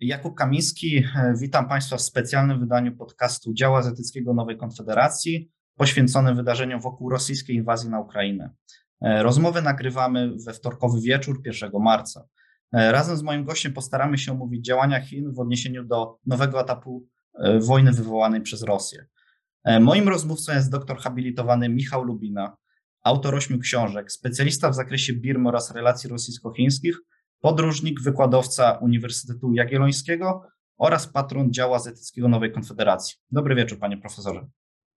Jakub Kamiński, e, witam Państwa w specjalnym wydaniu podcastu Działa Azjatyckiego Nowej Konfederacji, poświęconym wydarzeniom wokół rosyjskiej inwazji na Ukrainę. E, rozmowę nagrywamy we wtorkowy wieczór 1 marca. E, razem z moim gościem postaramy się omówić działania Chin w odniesieniu do nowego etapu wojny wywołanej przez Rosję. Moim rozmówcą jest doktor habilitowany Michał Lubina, autor ośmiu książek, specjalista w zakresie Birmy oraz relacji rosyjsko-chińskich, podróżnik, wykładowca Uniwersytetu Jagiellońskiego oraz patron działu azjatyckiego Nowej Konfederacji. Dobry wieczór, panie profesorze.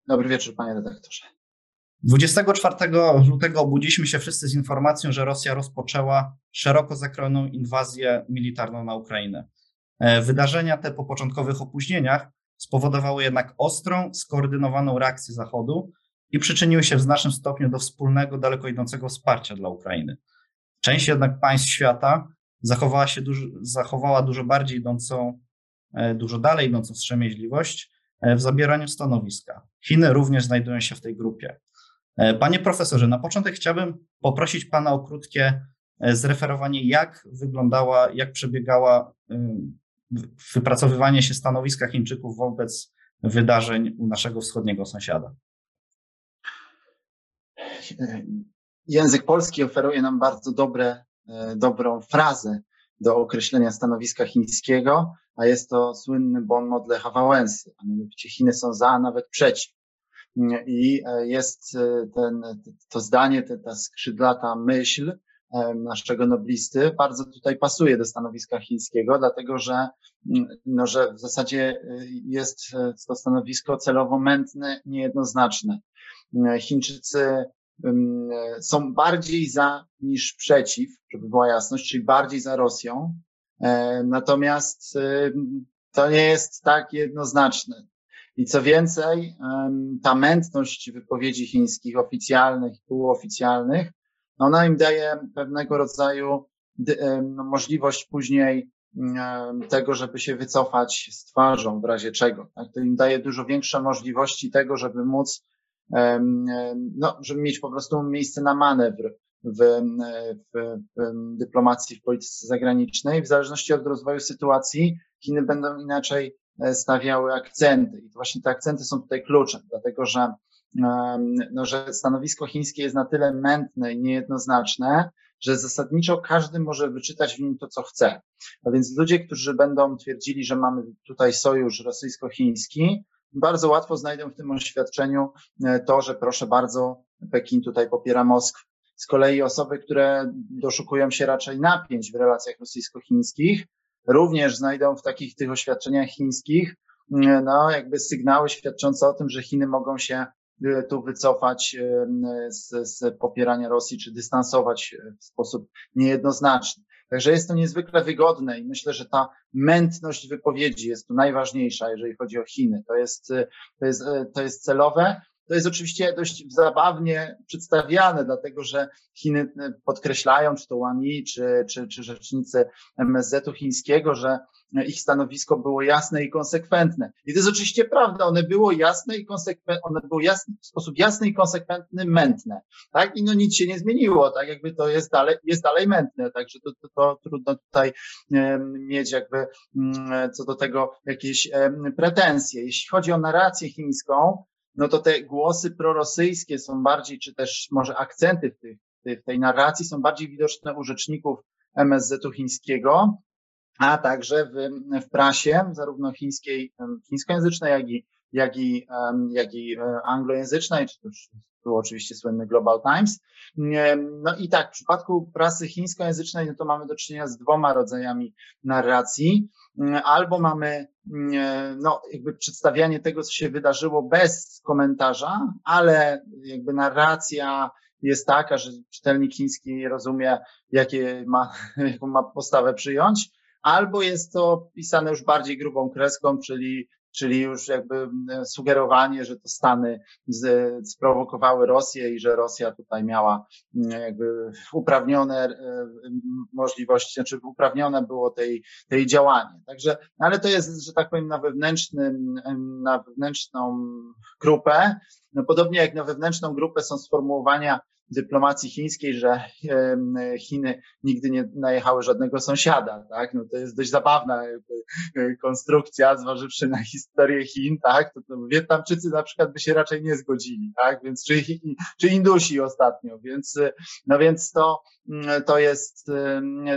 Dobry wieczór, panie redaktorze. 24 lutego obudziliśmy się wszyscy z informacją, że Rosja rozpoczęła szeroko zakrojoną inwazję militarną na Ukrainę. E, wydarzenia te po początkowych opóźnieniach spowodowały jednak ostrą, skoordynowaną reakcję Zachodu i przyczyniły się w znacznym stopniu do wspólnego, daleko idącego wsparcia dla Ukrainy. Część jednak państw świata zachowała się dużo, zachowała dużo bardziej idącą, e, dużo dalej idącą wstrzemięźliwość e, w zabieraniu stanowiska. Chiny również znajdują się w tej grupie. E, panie profesorze, na początek chciałbym poprosić Pana o krótkie zreferowanie, jak wyglądała, jak przebiegała wypracowywanie się stanowiska Chińczyków wobec wydarzeń u naszego wschodniego sąsiada język polski oferuje nam bardzo dobre, e, dobrą frazę do określenia stanowiska chińskiego, a jest to słynny bon mot Lecha Wałęsy, a mianowicie Chiny są za, a nawet przeciw. I e, jest e, ten, to zdanie, ta skrzydlata myśl naszego noblisty bardzo tutaj pasuje do stanowiska chińskiego, dlatego że, no, że w zasadzie jest to stanowisko celowo mętne, niejednoznaczne. Chińczycy są bardziej za niż przeciw, żeby była jasność, czyli bardziej za Rosją. E, natomiast to nie jest tak jednoznaczne. I co więcej, ta mętność wypowiedzi chińskich, oficjalnych i półoficjalnych, no ona im daje pewnego rodzaju no, możliwość później tego, żeby się wycofać z twarzą w razie czego. Tak? To im daje dużo większe możliwości tego, żeby móc no, żeby mieć po prostu miejsce na manewr w, w, w dyplomacji, w polityce zagranicznej. W zależności od rozwoju sytuacji Chiny będą inaczej e, stawiały akcenty. I właśnie te akcenty są tutaj kluczem, dlatego że, no, że stanowisko chińskie jest na tyle mętne i niejednoznaczne, że zasadniczo każdy może wyczytać w nim to, co chce. A więc ludzie, którzy będą twierdzili, że mamy tutaj sojusz rosyjsko-chiński, bardzo łatwo znajdę w tym oświadczeniu e, to, że proszę bardzo, Pekin tutaj popiera Moskwę. Z kolei osoby, które doszukują się raczej napięć w relacjach rosyjsko-chińskich, również znajdą w takich tych oświadczeniach chińskich, e, no, jakby sygnały świadczące o tym, że Chiny mogą się tu wycofać z, z popierania Rosji, czy dystansować w sposób niejednoznaczny. Także jest to niezwykle wygodne i myślę, że ta mętność wypowiedzi jest tu najważniejsza, jeżeli chodzi o Chiny. To jest, to jest, to jest celowe. To jest oczywiście dość zabawnie przedstawiane, dlatego że Chiny podkreślają, czy to Wang czy, czy, czy rzecznicy MSZ-u chińskiego, że ich stanowisko było jasne i konsekwentne. I to jest oczywiście prawda, one było jasne i konsekwentne, one było jasne, w sposób jasny i konsekwentny mętne, tak? I no nic się nie zmieniło, tak? Jakby to jest dalej, jest dalej mętne, także to, to, to trudno tutaj um, mieć jakby um, co do tego jakieś um, pretensje. Jeśli chodzi o narrację chińską, no to te głosy prorosyjskie są bardziej, czy też może akcenty w, tych, w tej narracji są bardziej widoczne u rzeczników MSZ-u chińskiego, a także w, w prasie, zarówno chińskiej, chińskojęzycznej, jak i, jak i, jak i e, anglojęzycznej, czy też był oczywiście słynny Global Times. No i tak, w przypadku prasy chińskojęzycznej, no to mamy do czynienia z dwoma rodzajami narracji. Albo mamy no, jakby przedstawianie tego, co się wydarzyło bez komentarza, ale jakby narracja jest taka, że czytelnik chiński rozumie, jakie ma, jaką ma postawę przyjąć, albo jest to pisane już bardziej grubą kreską, czyli czyli już jakby sugerowanie, że to Stany z, sprowokowały Rosję i że Rosja tutaj miała jakby uprawnione e, możliwości, znaczy uprawnione było tej, tej działanie. Także, ale to jest, że tak powiem, na wewnętrznym, na wewnętrzną grupę. No, podobnie jak na wewnętrzną grupę są sformułowania dyplomacji chińskiej, że Chiny nigdy nie najechały żadnego sąsiada, tak? No to jest dość zabawna e, konstrukcja, zważywszy na historię Chin, tak? To, to Wietnamczycy na przykład by się raczej nie zgodzili, tak? Więc czy, czy Indusi ostatnio, więc, no więc to, mm, to jest,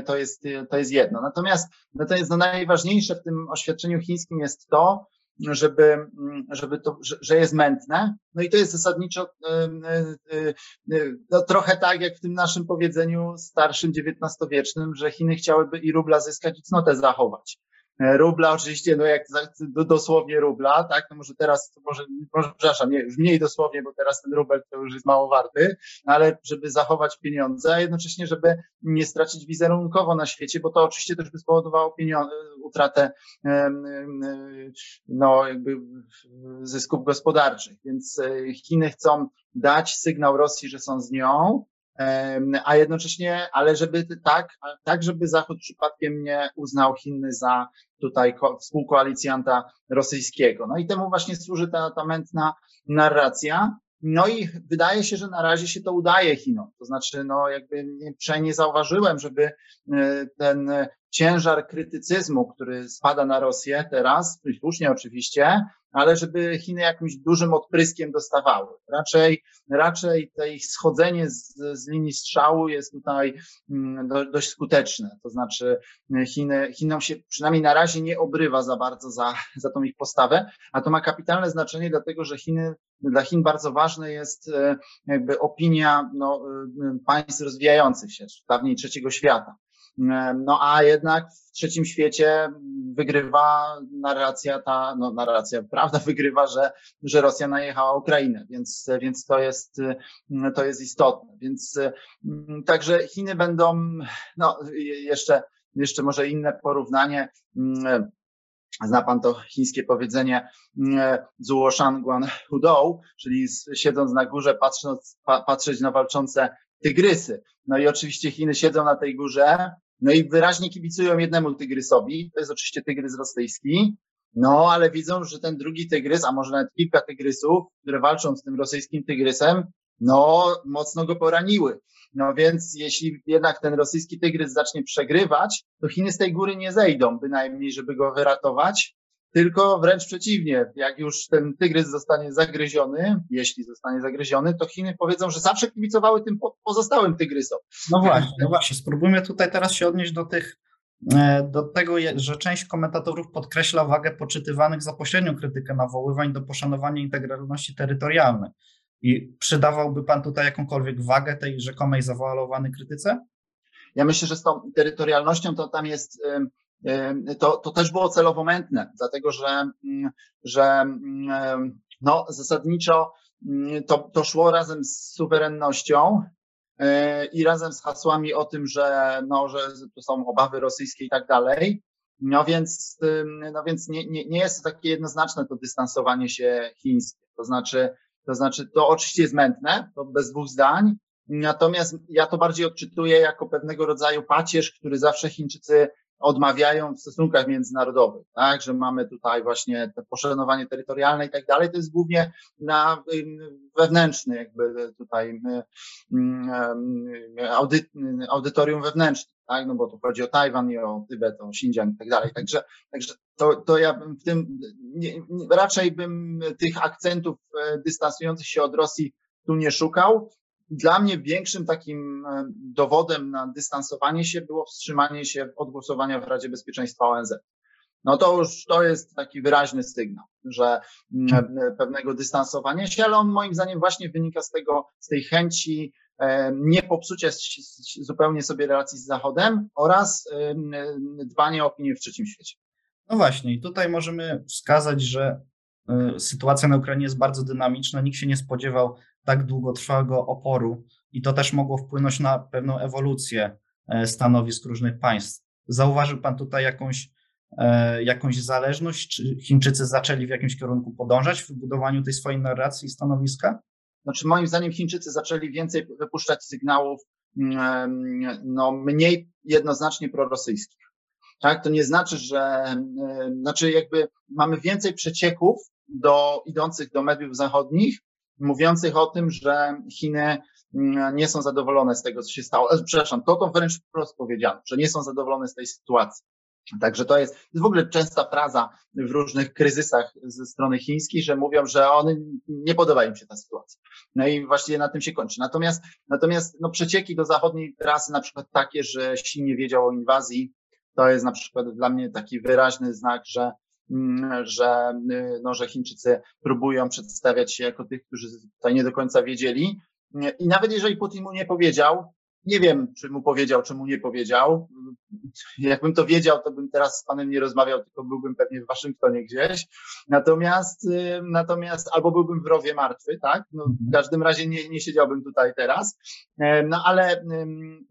to jest, to jest jedno. Natomiast, natomiast no najważniejsze w tym oświadczeniu chińskim jest to, żeby, żeby to, że, jest mętne. No i to jest zasadniczo no, trochę tak jak w tym naszym powiedzeniu starszym XIX-wiecznym, że Chiny chciałyby i rubla zyskać i cnotę zachować. E, rubla oczywiście, no jak dosłownie rubla, tak, no może teraz, może, może przepraszam, nie, już mniej dosłownie, bo teraz ten rubel to już jest mało warty, ale żeby zachować pieniądze, a jednocześnie, żeby nie stracić wizerunkowo na świecie, bo to oczywiście też by spowodowało pieniądze, utratę, no jakby zysków gospodarczych, więc e, Chiny chcą dać sygnał Rosji, że są z nią, a jednocześnie, ale żeby tak, tak, żeby Zachód przypadkiem nie uznał Chiny za tutaj współkoalicjanta rosyjskiego. No i temu właśnie służy ta, ta mętna narracja. No i wydaje się, że na razie się to udaje Chinom. To znaczy, no jakby nie, zauważyłem, żeby e, ten ciężar krytycyzmu, który spada na Rosję teraz, słusznie oczywiście, ale żeby Chiny jakimś dużym odpryskiem dostawały. Raczej, raczej to ich schodzenie z, z linii strzału jest tutaj mm, do, dość skuteczne. To znaczy Chiny, Chinom się przynajmniej na razie nie obrywa za bardzo za, za tą ich postawę, a to ma kapitalne znaczenie, dlatego że Chiny, dla Chin bardzo ważna jest e, jakby opinia no, e, państw rozwijających się, dawniej trzeciego świata. No a jednak w trzecim świecie wygrywa narracja ta, no narracja, prawda wygrywa, że, że Rosja najechała Ukrainę, więc, więc to jest, to jest istotne. Więc mm, także Chiny będą, no jeszcze, jeszcze może inne porównanie, mm, Zna pan to chińskie powiedzenie mm, Zuo Shangguan Hudou, czyli siedząc na górze, patrząc, patrzeć na walczące tygrysy. No i oczywiście Chiny siedzą na tej górze, no i wyraźnie kibicują jednemu tygrysowi, to jest oczywiście tygrys rosyjski, no ale widzą, że ten drugi tygrys, a może nawet kilka tygrysów, które walczą z tym rosyjskim tygrysem, no mocno go poraniły. No więc jeśli jednak ten rosyjski tygrys zacznie przegrywać, to Chiny z tej góry nie zejdą, bynajmniej, żeby go wyratować, tylko wręcz przeciwnie, jak już ten tygrys zostanie zagryziony, jeśli zostanie zagryziony, to Chiny powiedzą, że zawsze kibicowały tym pozostałym tygrysom. No właśnie, no właśnie. Spróbujmy tutaj teraz się odnieść do tych, e, do tego, że część komentatorów podkreśla wagę poczytywanych za pośrednią krytykę nawoływań do poszanowania integralności terytorialnej. I przydawałby Pan tutaj jakąkolwiek wagę tej rzekomej zawoalowanej krytyce? Ja myślę, że z tą terytorialnością to tam jest to, to też było celowo mętne, dlatego że, mm, że mm, no, zasadniczo mm, to, to szło razem z suwerennością e, i razem z hasłami o tym, że, no, że to są obawy rosyjskie i tak dalej. No więc, no więc nie, nie, nie jest to takie jednoznaczne to dystansowanie się chińskie. To znaczy, to znaczy, to oczywiście jest mętne, to bez dwóch zdań, Natomiast ja to bardziej odczytuję jako pewnego rodzaju pacierz, który zawsze Chińczycy odmawiają w stosunkach międzynarodowych, tak, że mamy tutaj właśnie te poszanowanie terytorialne i tak dalej, to jest głównie na wewnętrzny jakby tutaj audyt, audytorium wewnętrzne, tak, no bo tu chodzi o Tajwan i o Tybet, o Xinjiang i tak dalej, także, także to, to ja bym w tym, nie, raczej bym tych akcentów e, dystansujących się od Rosji tu nie szukał, dla mnie większym takim e, dowodem na dystansowanie się było wstrzymanie się od głosowania w Radzie Bezpieczeństwa ONZ. No to już to jest taki wyraźny sygnał, że mm, e, pewnego dystansowania się, ale on moim zdaniem właśnie wynika z tego, z tej chęci e, nie popsucia zupełnie sobie relacji z Zachodem oraz dbania o opinię w trzecim świecie. No właśnie, i tutaj możemy wskazać, że sytuacja na Ukrainie jest bardzo dynamiczna. Nikt się nie spodziewał tak długotrwałego oporu i to też mogło wpłynąć na pewną ewolucję e, stanowisk różnych państw. Zauważył Pan tutaj jakąś, e, jakąś zależność? Czy Chińczycy zaczęli w jakimś kierunku podążać w budowaniu tej swojej narracji i stanowiska? Znaczy, moim zdaniem Chińczycy zaczęli więcej wypuszczać sygnałów, mm, no, mniej jednoznacznie prorosyjskich. Tak, to nie znaczy, że, znaczy jakby mamy więcej przecieków do, idących do mediów zachodnich, mówiących o tym, że Chiny mm, nie są zadowolone z tego, co się stało. E, przepraszam, to to wręcz wprost powiedziano, że nie są zadowolone z tej sytuacji. Także to jest, w ogóle częsta fraza w różnych kryzysach ze strony chińskiej, że mówią, że one nie podoba im się ta sytuacja. No i właściwie na tym się kończy. Natomiast, natomiast no przecieki do zachodniej trasy, na przykład takie, że Xin nie wiedział o inwazji, to jest na przykład dla mnie taki wyraźny znak, że że, no, że Chińczycy próbują przedstawiać się jako tych, którzy tutaj nie do końca wiedzieli. I nawet jeżeli Putin mu nie powiedział, nie wiem, czy mu powiedział, czy mu nie powiedział. Jakbym to wiedział, to bym teraz z panem nie rozmawiał, tylko byłbym pewnie w Waszyngtonie gdzieś. Natomiast, y, natomiast albo byłbym w rowie martwy, tak? No, w każdym razie nie, nie siedziałbym tutaj teraz. E, no ale,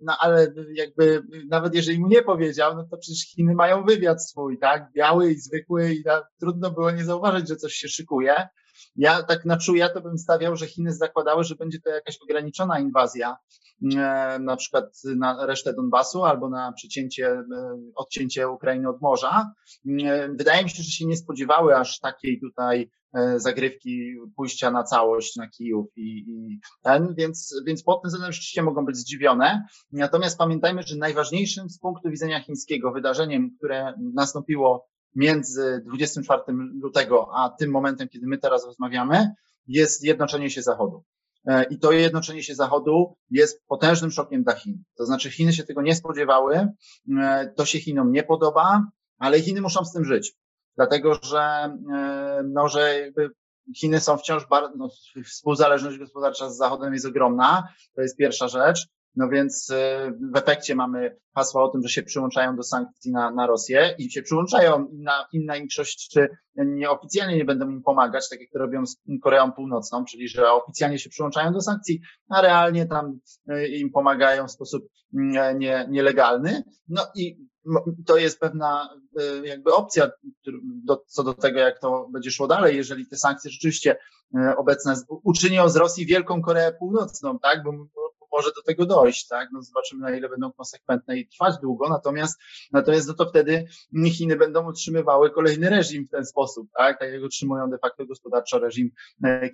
no ale jakby nawet jeżeli mu nie powiedział, no to przecież Chiny mają wywiad swój, tak? Biały i zwykły i trudno było nie zauważyć, że coś się szykuje. Ja tak na czuja to bym stawiał, że Chiny zakładały, że będzie to jakaś ograniczona inwazja, e, na przykład na resztę Donbasu albo na przecięcie, e, odcięcie Ukrainy od morza. E, wydaje mi się, że się nie spodziewały aż takiej tutaj zagrywki pójścia na całość na Kijów i, i ten, więc, więc pod tym względem rzeczywiście mogą być zdziwione. Natomiast pamiętajmy, że najważniejszym z punktu widzenia chińskiego wydarzeniem, które nastąpiło między 24 lutego a tym momentem, kiedy my teraz rozmawiamy, jest jednoczenie się Zachodu. E, I to jednoczenie się Zachodu jest potężnym szokiem dla Chin. To znaczy Chiny się tego nie spodziewały, e, to się Chinom nie podoba, ale Chiny muszą z tym żyć. Dlatego, że, e, no, że jakby Chiny są wciąż bardzo, no, współzależność gospodarcza z Zachodem jest ogromna. To jest pierwsza rzecz. No więc y, w efekcie mamy hasła o tym, że się przyłączają do sankcji na, na Rosję i się przyłączają. Inna, inna większość, czy nieoficjalnie nie będą im pomagać, tak jak to robią z Koreą Północną, czyli że oficjalnie się przyłączają do sankcji, a realnie tam y, im pomagają w sposób mm, nie, nielegalny. No i to jest pewna y, jakby opcja do, co do tego, jak to będzie szło dalej, jeżeli te sankcje rzeczywiście obecne uczynią z Rosji wielką Koreę Północną, tak? Bo może do tego dojść, tak? No zobaczymy, na ile będą konsekwentne i trwać długo, natomiast, natomiast no to wtedy Chiny będą utrzymywały kolejny reżim w ten sposób, tak? Tak jak utrzymują de facto gospodarczo reżim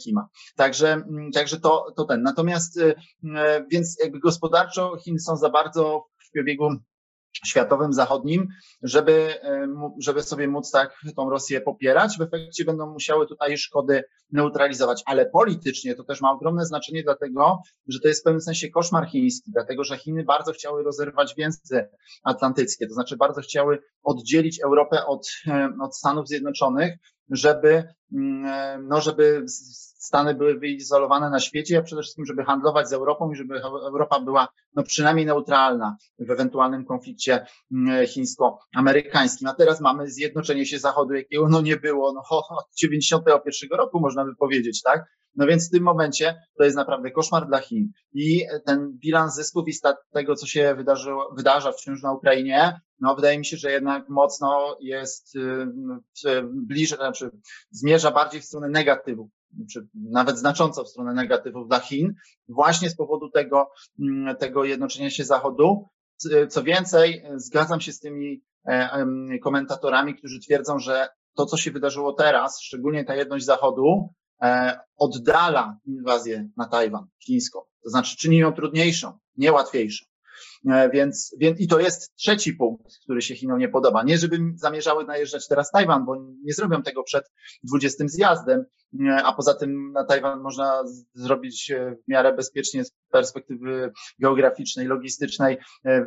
Kima. Także, mm, także to, to ten. Natomiast, e, e, więc jakby gospodarczo Chiny są za bardzo w przebiegu światowym, zachodnim, żeby, e, żeby sobie móc tak tą Rosję popierać. W efekcie będą musiały tutaj szkody neutralizować, ale politycznie to też ma ogromne znaczenie, dlatego, że to jest w pewnym sensie koszmar chiński, dlatego, że Chiny bardzo chciały rozerwać więzy atlantyckie, to znaczy bardzo chciały oddzielić Europę od, e, od Stanów Zjednoczonych, żeby, mm, e, no, żeby Stany były wyizolowane na świecie, a przede wszystkim, żeby handlować z Europą i żeby Europa była no, przynajmniej neutralna w ewentualnym konflikcie mm, chińsko-amerykańskim. A teraz mamy zjednoczenie się Zachodu, jakiego no nie było no, od 91 roku, można by powiedzieć, tak? No więc w tym momencie to jest naprawdę koszmar dla Chin. I ten bilans zysków i tego, co się wydarzyło, wydarza wciąż na Ukrainie, no wydaje mi się, że jednak mocno jest y, bliżej, znaczy zmierza bardziej w stronę negatywu czy nawet znacząco w stronę negatywów dla Chin, właśnie z powodu tego, mm, tego jednoczenia się Zachodu. Co więcej, zgadzam się z tymi e, komentatorami, którzy twierdzą, że to, co się wydarzyło teraz, szczególnie ta jedność Zachodu, e, oddala inwazję na Tajwan chińską. To znaczy czyni ją trudniejszą, nie łatwiejszą. E, więc, więc i to jest trzeci punkt, który się Chinom nie podoba. Nie, żeby zamierzały najeżdżać teraz Tajwan, bo nie zrobią tego przed 20 zjazdem, e, a poza tym na Tajwan można zrobić e, w miarę bezpiecznie z perspektywy geograficznej, logistycznej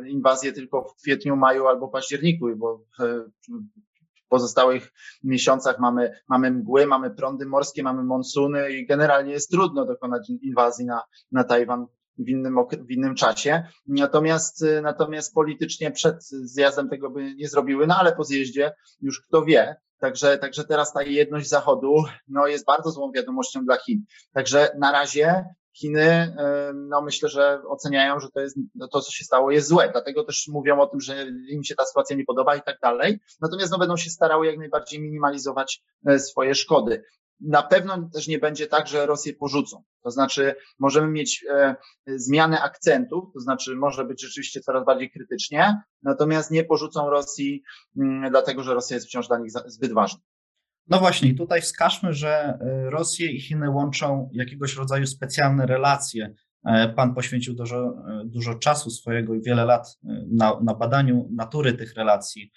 inwazję tylko w kwietniu, maju albo październiku, bo w pozostałych miesiącach mamy, mamy mgły, mamy prądy morskie, mamy monsuny i generalnie jest trudno dokonać inwazji na, na Tajwan w innym, w innym czasie. Natomiast, natomiast politycznie przed zjazdem tego by nie zrobiły, no ale po zjeździe już kto wie. Także, także teraz ta jedność Zachodu no, jest bardzo złą wiadomością dla Chin. Także na razie Chiny, no myślę, że oceniają, że to jest, no, to co się stało jest złe, dlatego też mówią o tym, że im się ta sytuacja nie podoba i tak dalej. Natomiast no będą się starały jak najbardziej minimalizować e, swoje szkody na pewno też nie będzie tak, że Rosję porzucą. To znaczy, możemy mieć e, zmianę akcentów, to znaczy, może być rzeczywiście coraz bardziej krytycznie, natomiast nie porzucą Rosji, m, mm, dlatego że Rosja jest wciąż dla nich za, zbyt ważna. No właśnie, tutaj wskażmy, że e, Rosję i Chiny łączą jakiegoś rodzaju specjalne relacje Pan poświęcił dużo, dużo czasu swojego i wiele lat na, na badaniu natury tych relacji.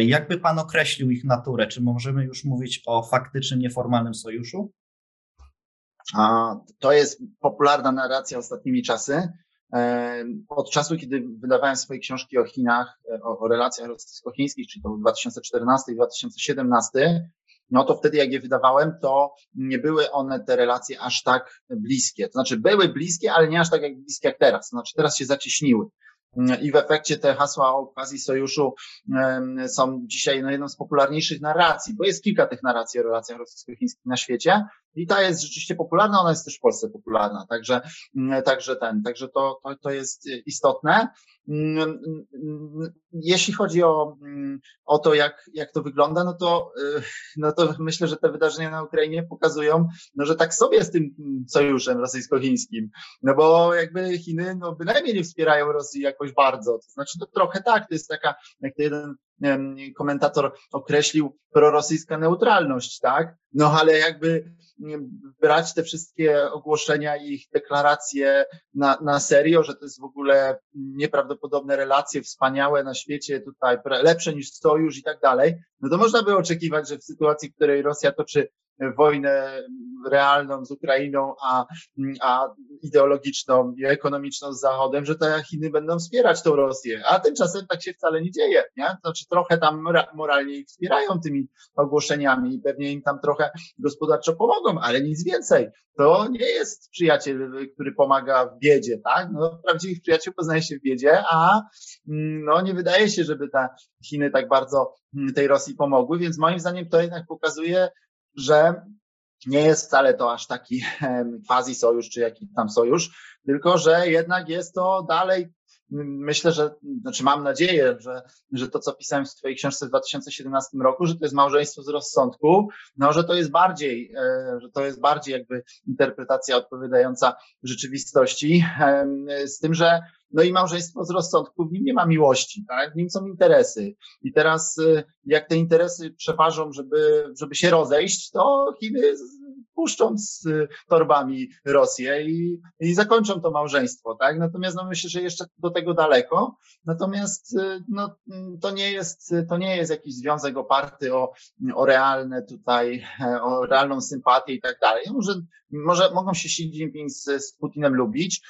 Jakby Pan określił ich naturę? Czy możemy już mówić o faktycznym, nieformalnym sojuszu? To jest popularna narracja ostatnimi czasy. Od czasu, kiedy wydawałem swoje książki o Chinach, o, o relacjach rosyjsko-chińskich, czyli to 2014 i 2017, no to wtedy jak je wydawałem, to nie były one te relacje aż tak bliskie. To znaczy były bliskie, ale nie aż tak jak bliskie jak teraz. To znaczy teraz się zacieśniły. I w efekcie te hasła o quasi sojuszu są dzisiaj no, jedną z popularniejszych narracji, bo jest kilka tych narracji o relacjach rosyjsko-chińskich na świecie i ta jest rzeczywiście popularna, ona jest też w Polsce popularna, także, także ten, także to, to, to jest istotne. Jeśli chodzi o, o to, jak, jak to wygląda, no to, no to myślę, że te wydarzenia na Ukrainie pokazują, no, że tak sobie z tym sojuszem rosyjsko-chińskim, no bo jakby Chiny no, bynajmniej nie wspierają Rosji jakoś bardzo, to znaczy to trochę tak, to jest taka, jak to jeden komentator określił, prorosyjska neutralność, tak? No ale jakby brać te wszystkie ogłoszenia i ich deklaracje na, na serio, że to jest w ogóle nieprawdopodobne relacje, wspaniałe na świecie, tutaj lepsze niż sojusz i tak dalej, no to można by oczekiwać, że w sytuacji, w której Rosja toczy wojnę realną z Ukrainą, a, a ideologiczną i ekonomiczną z Zachodem, że te Chiny będą wspierać tą Rosję. A tymczasem tak się wcale nie dzieje. Nie? Znaczy trochę tam moralnie ich wspierają tymi ogłoszeniami i pewnie im tam trochę gospodarczo pomogą, ale nic więcej. To nie jest przyjaciel, który pomaga w biedzie, tak? No, prawdziwych przyjaciół poznaje się w biedzie, a no, nie wydaje się, żeby te Chiny tak bardzo tej Rosji pomogły, więc moim zdaniem to jednak pokazuje że nie jest wcale to aż taki quasi sojusz, czy jakiś tam sojusz, tylko że jednak jest to dalej myślę, że, znaczy mam nadzieję, że, że to, co pisałem w swojej książce w 2017 roku, że to jest małżeństwo z rozsądku, no, że to jest bardziej, e, że to jest bardziej jakby interpretacja odpowiadająca rzeczywistości, z tym, że no i małżeństwo z rozsądku, w nim nie ma miłości, tak? w nim są interesy. I teraz, e, jak te interesy przeważą, żeby, żeby się rozejść, to Chiny puszczą z y, torbami Rosję i, i zakończą to małżeństwo, tak? Natomiast no myślę, że jeszcze do tego daleko. Natomiast y, no, to nie jest, to nie jest jakiś związek oparty o, o realne tutaj, e, o realną sympatię i tak dalej. Może, może mogą się Xi Jinping z, z Putinem lubić,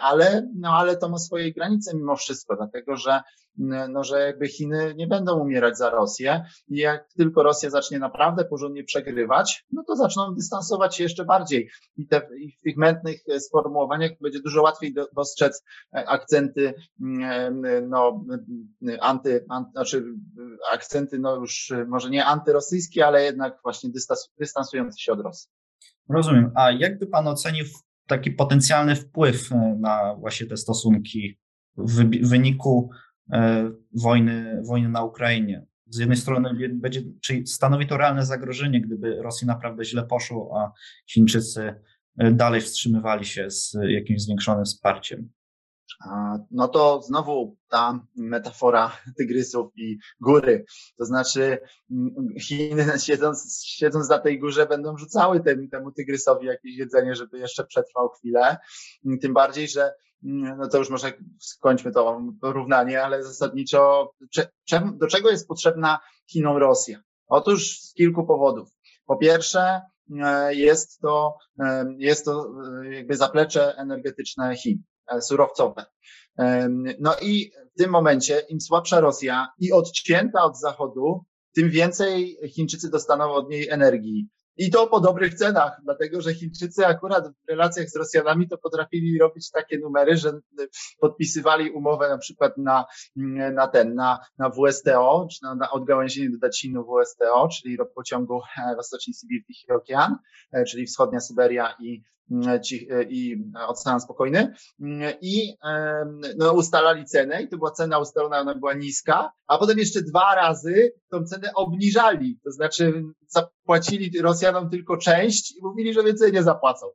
ale, no, ale to ma swoje granice mimo wszystko, dlatego że no, że jakby Chiny nie będą umierać za Rosję i jak tylko Rosja zacznie naprawdę porządnie przegrywać, no to zaczną dystansować się jeszcze bardziej i, te, i w tych mętnych sformułowaniach będzie dużo łatwiej do, dostrzec e, akcenty mm, no, anty, anty, znaczy akcenty no już może nie antyrosyjskie, ale jednak właśnie dystansujące się od Rosji. Rozumiem. A jakby pan ocenił taki potencjalny wpływ e, na właśnie te stosunki w wyniku E, wojny, wojny na Ukrainie. Z jednej strony będzie, czyli stanowi to realne zagrożenie, gdyby Rosji naprawdę źle poszło, a Chińczycy e, dalej wstrzymywali się z jakimś zwiększonym wsparciem. No to znowu ta metafora tygrysów i góry. To znaczy Chiny siedząc, siedząc na tej górze będą rzucały temu tygrysowi jakieś jedzenie, żeby jeszcze przetrwał chwilę. Tym bardziej, że no to już może skończmy to porównanie, ale zasadniczo do czego jest potrzebna Chinom Rosja? Otóż z kilku powodów. Po pierwsze, e, jest to, e, jest to e, jakby zaplecze energetyczne Chin, surowcowe. No i w tym momencie im słabsza Rosja i odcięta od Zachodu, tym więcej Chińczycy dostaną od niej energii. I to po dobrych cenach, dlatego że Chińczycy akurat w relacjach z Rosjanami to potrafili robić takie numery, że podpisywali umowę na przykład na, na ten, na, na WSTO, czy na, na odgałęzienie do WSTO, czyli pociągu e, Wschodni Sibir, Tichy Okean, e, czyli wschodnia Syberia i i Ocean Spokojny i no, ustalali cenę i to była cena ustalona, ona była niska, a potem jeszcze dwa razy tą cenę obniżali, to znaczy zapłacili Rosjanom tylko część i mówili, że więcej nie zapłacą.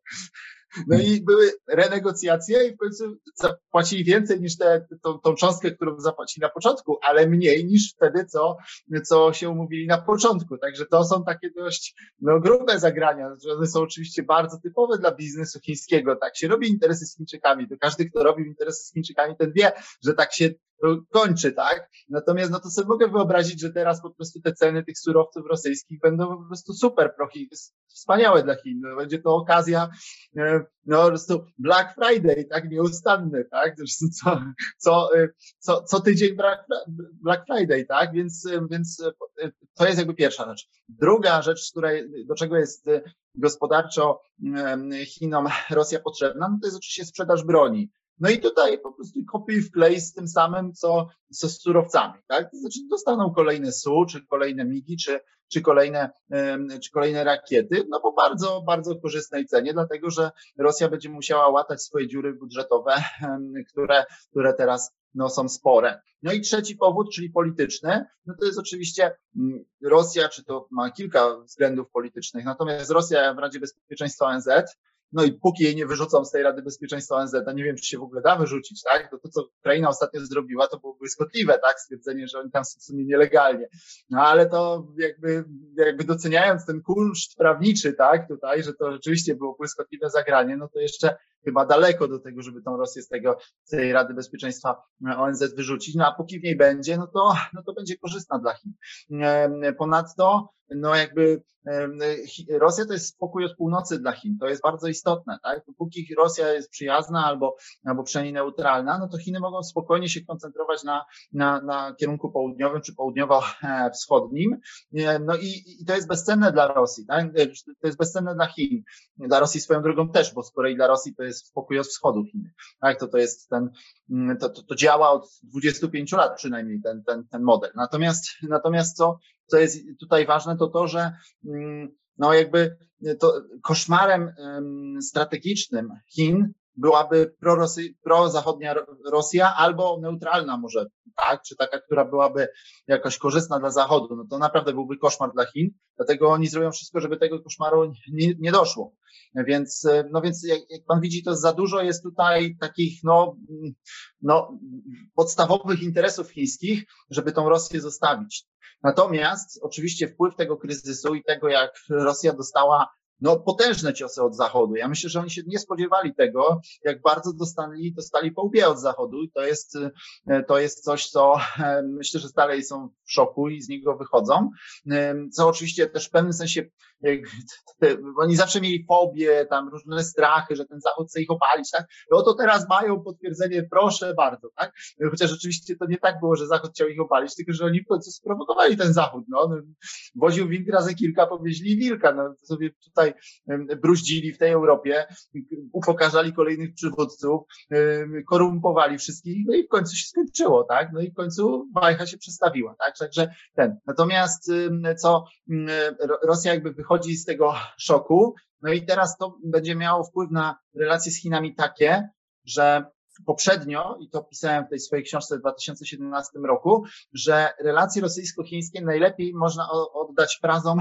No i były renegocjacje i w końcu zapłacili więcej niż tę tą, tą cząstkę, którą zapłacili na początku, ale mniej niż wtedy, co, co się umówili na początku. Także to są takie dość no, grube zagrania, one są oczywiście bardzo typowe dla biznesu chińskiego. Tak się robi interesy z Chińczykami. To każdy, kto robił interesy z Chińczykami, ten wie, że tak się kończy, tak? Natomiast no to sobie mogę wyobrazić, że teraz po prostu te ceny tych surowców rosyjskich będą po prostu super prochi, wspaniałe dla Chin. No, będzie to okazja, e, no po prostu Black Friday, tak? Nieustanny, tak? Co, co, e, co, co tydzień Black Friday, tak? Więc, e, więc to jest jakby pierwsza rzecz. Druga rzecz, której, do czego jest gospodarczo Chinom Rosja potrzebna, no to jest oczywiście sprzedaż broni. No i tutaj po prostu kopiuj wklej z tym samym, co, co z surowcami, tak? To znaczy dostaną kolejne SU, czy kolejne MIGI, czy, czy kolejne, czy kolejne rakiety, no po bardzo, bardzo korzystnej cenie, dlatego że Rosja będzie musiała łatać swoje dziury budżetowe, które, które teraz no, są spore. No i trzeci powód, czyli polityczny, no to jest oczywiście mm, Rosja, czy to ma kilka względów politycznych, natomiast Rosja w Radzie Bezpieczeństwa ONZ no i póki jej nie wyrzucą z tej Rady Bezpieczeństwa ONZ, a nie wiem, czy się w ogóle da wyrzucić, tak? To, to co Ukraina ostatnio zrobiła, to było błyskotliwe, tak? Stwierdzenie, że oni tam są w sumie nielegalnie. No ale to jakby, jakby doceniając ten kunszt prawniczy, tak? Tutaj, że to rzeczywiście było błyskotliwe zagranie, no to jeszcze chyba daleko do tego, żeby tą Rosję z tego, z tej Rady Bezpieczeństwa ONZ wyrzucić. No a póki w niej będzie, no to, no to będzie korzystna dla Chin. Ponadto, no jakby Rosja to jest spokój od północy dla Chin. To jest bardzo istotne, tak? Póki Rosja jest przyjazna albo, albo przynajmniej neutralna, no to Chiny mogą spokojnie się koncentrować na, na, na kierunku południowym czy południowo-wschodnim. No i, i to jest bezcenne dla Rosji, tak? To jest bezcenne dla Chin. Dla Rosji swoją drogą też, bo z kolei dla Rosji to jest spokój od wschodu Chiny. Tak? To, to jest ten, to, to, to działa od 25 lat przynajmniej ten, ten, ten model. Natomiast, natomiast co, co jest tutaj ważne, to to, że mm, no jakby to koszmarem strategicznym Chin byłaby prozachodnia Rosja albo neutralna może, tak, czy taka, która byłaby jakoś korzystna dla Zachodu, no to naprawdę byłby koszmar dla Chin, dlatego oni zrobią wszystko, żeby tego koszmaru nie, nie doszło. Więc, no więc jak, jak pan widzi, to za dużo jest tutaj takich, no, no, podstawowych interesów chińskich, żeby tą Rosję zostawić. Natomiast oczywiście wpływ tego kryzysu i tego, jak Rosja dostała no, potężne ciosy od Zachodu. Ja myślę, że oni się nie spodziewali tego, jak bardzo dostali, dostali po łbie od Zachodu i to jest, to jest coś, co myślę, że dalej są w szoku i z niego wychodzą, co oczywiście też w pewnym sensie oni zawsze mieli fobie, tam różne strachy, że ten Zachód chce ich opalić, tak? No to teraz mają potwierdzenie, proszę bardzo, tak? Chociaż rzeczywiście to nie tak było, że Zachód chciał ich opalić, tylko że oni sprowokowali ten Zachód, no. Woził wilk razy kilka, powieźli wilka, no sobie tutaj bruździli w tej Europie, upokarzali kolejnych przywódców, korumpowali wszystkich, no i w końcu się skończyło, tak? No i w końcu bajka się przestawiła, tak? Także ten. Natomiast co Rosja jakby wychodzi z tego szoku. No i teraz to będzie miało wpływ na relacje z Chinami takie, że poprzednio, i to pisałem w tej swojej książce w 2017 roku, że relacje rosyjsko-chińskie najlepiej można oddać frazom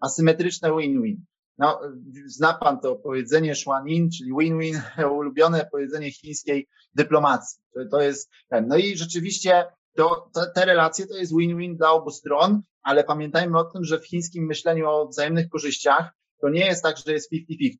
asymetryczne win-win. No, zna pan to powiedzenie Shuanin, czyli win-win, ulubione powiedzenie chińskiej dyplomacji. To, to jest. No i rzeczywiście to, te, te relacje to jest win-win dla obu stron, ale pamiętajmy o tym, że w chińskim myśleniu o wzajemnych korzyściach to nie jest tak, że jest 50-50.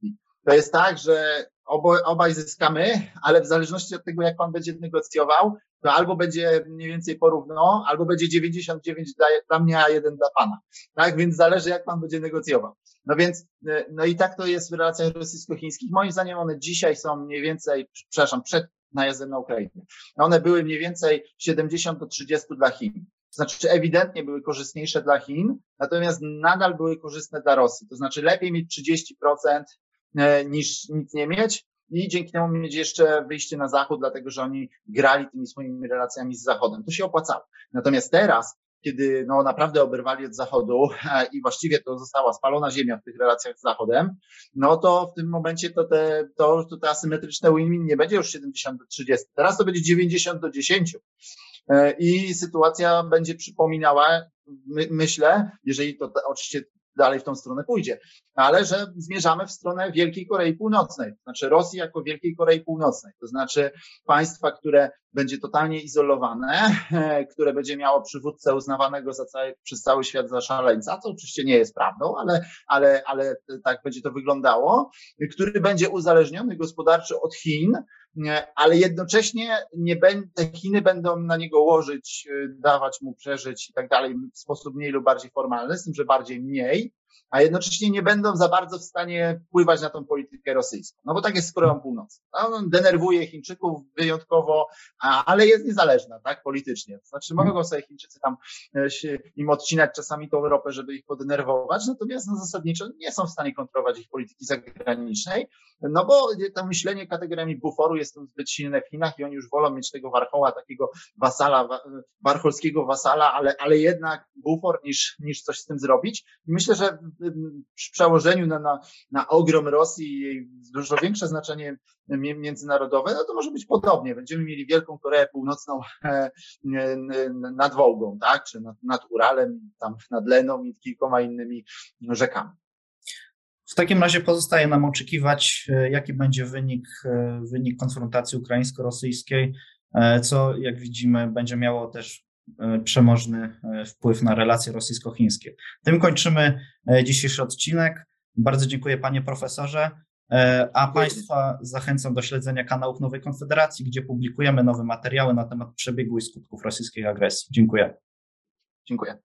To jest tak, że obo, obaj zyskamy, ale w zależności od tego, jak pan będzie negocjował, to albo będzie mniej więcej porówno, albo będzie 99 dla, dla mnie, a jeden dla pana. Tak, więc zależy, jak pan będzie negocjował. No więc, no i tak to jest w relacjach rosyjsko-chińskich. Moim zdaniem one dzisiaj są mniej więcej, przepraszam, przed najazdem na Ukrainę. One były mniej więcej 70 do 30 dla Chin. Znaczy, ewidentnie były korzystniejsze dla Chin, natomiast nadal były korzystne dla Rosji. To znaczy, lepiej mieć 30% e, niż nic nie mieć i dzięki temu mieć jeszcze wyjście na zachód, dlatego że oni grali tymi swoimi relacjami z Zachodem. To się opłacało. Natomiast teraz, kiedy no, naprawdę oberwali od Zachodu e, i właściwie to została spalona ziemia w tych relacjach z Zachodem, no to w tym momencie to te, to, to te asymetryczne win-win nie będzie już 70 do 30. Teraz to będzie 90 do 10. E, i sytuacja będzie przypominała, my, myślę, jeżeli to oczywiście dalej w tą stronę pójdzie, ale że zmierzamy w stronę Wielkiej Korei Północnej, to znaczy Rosji jako Wielkiej Korei Północnej, to znaczy państwa, które będzie totalnie izolowane, które będzie miało przywódcę uznawanego za cały, przez cały świat za szaleńca, co oczywiście nie jest prawdą, ale, ale, ale tak będzie to wyglądało, który będzie uzależniony gospodarczo od Chin, ale jednocześnie nie będą, te Chiny będą na niego łożyć, dawać mu przeżyć i tak dalej w sposób mniej lub bardziej formalny, z tym, że bardziej mniej, a jednocześnie nie będą za bardzo w stanie wpływać na tą politykę rosyjską. No bo tak jest z Koreą Północną. No, denerwuje Chińczyków wyjątkowo, ale jest niezależna, tak, politycznie. Znaczy mogą sobie Chińczycy tam e, im odcinać czasami tą ropę, żeby ich podenerwować, natomiast no, zasadniczo nie są w stanie kontrolować ich polityki zagranicznej, no bo to myślenie kategoriami buforu jest zbyt silne w Chinach i oni już wolą mieć tego warchoła, takiego wasala, warcholskiego wasala, ale, ale jednak bufor niż, niż coś z tym zrobić. I myślę, że przy przełożeniu na, na, na ogrom Rosji i jej dużo większe znaczenie międzynarodowe, no to może być podobnie. Będziemy mieli Wielką Koreę Północną e, nad Wołgą, tak, czy nad, nad Uralem, tam nad Leną i kilkoma innymi rzekami. W takim razie pozostaje nam oczekiwać, e, jaki będzie wynik, e, wynik konfrontacji ukraińsko-rosyjskiej, co jak widzimy będzie miało też przemożny wpływ na relacje rosyjsko-chińskie. Tym kończymy dzisiejszy odcinek. Bardzo dziękuję panie profesorze. E, a Państwa zachęcam do śledzenia kanałów Nowej Konfederacji, gdzie publikujemy nowe materiały na temat przebiegu i skutków rosyjskiej agresji. Dziękuję. Dziękuję.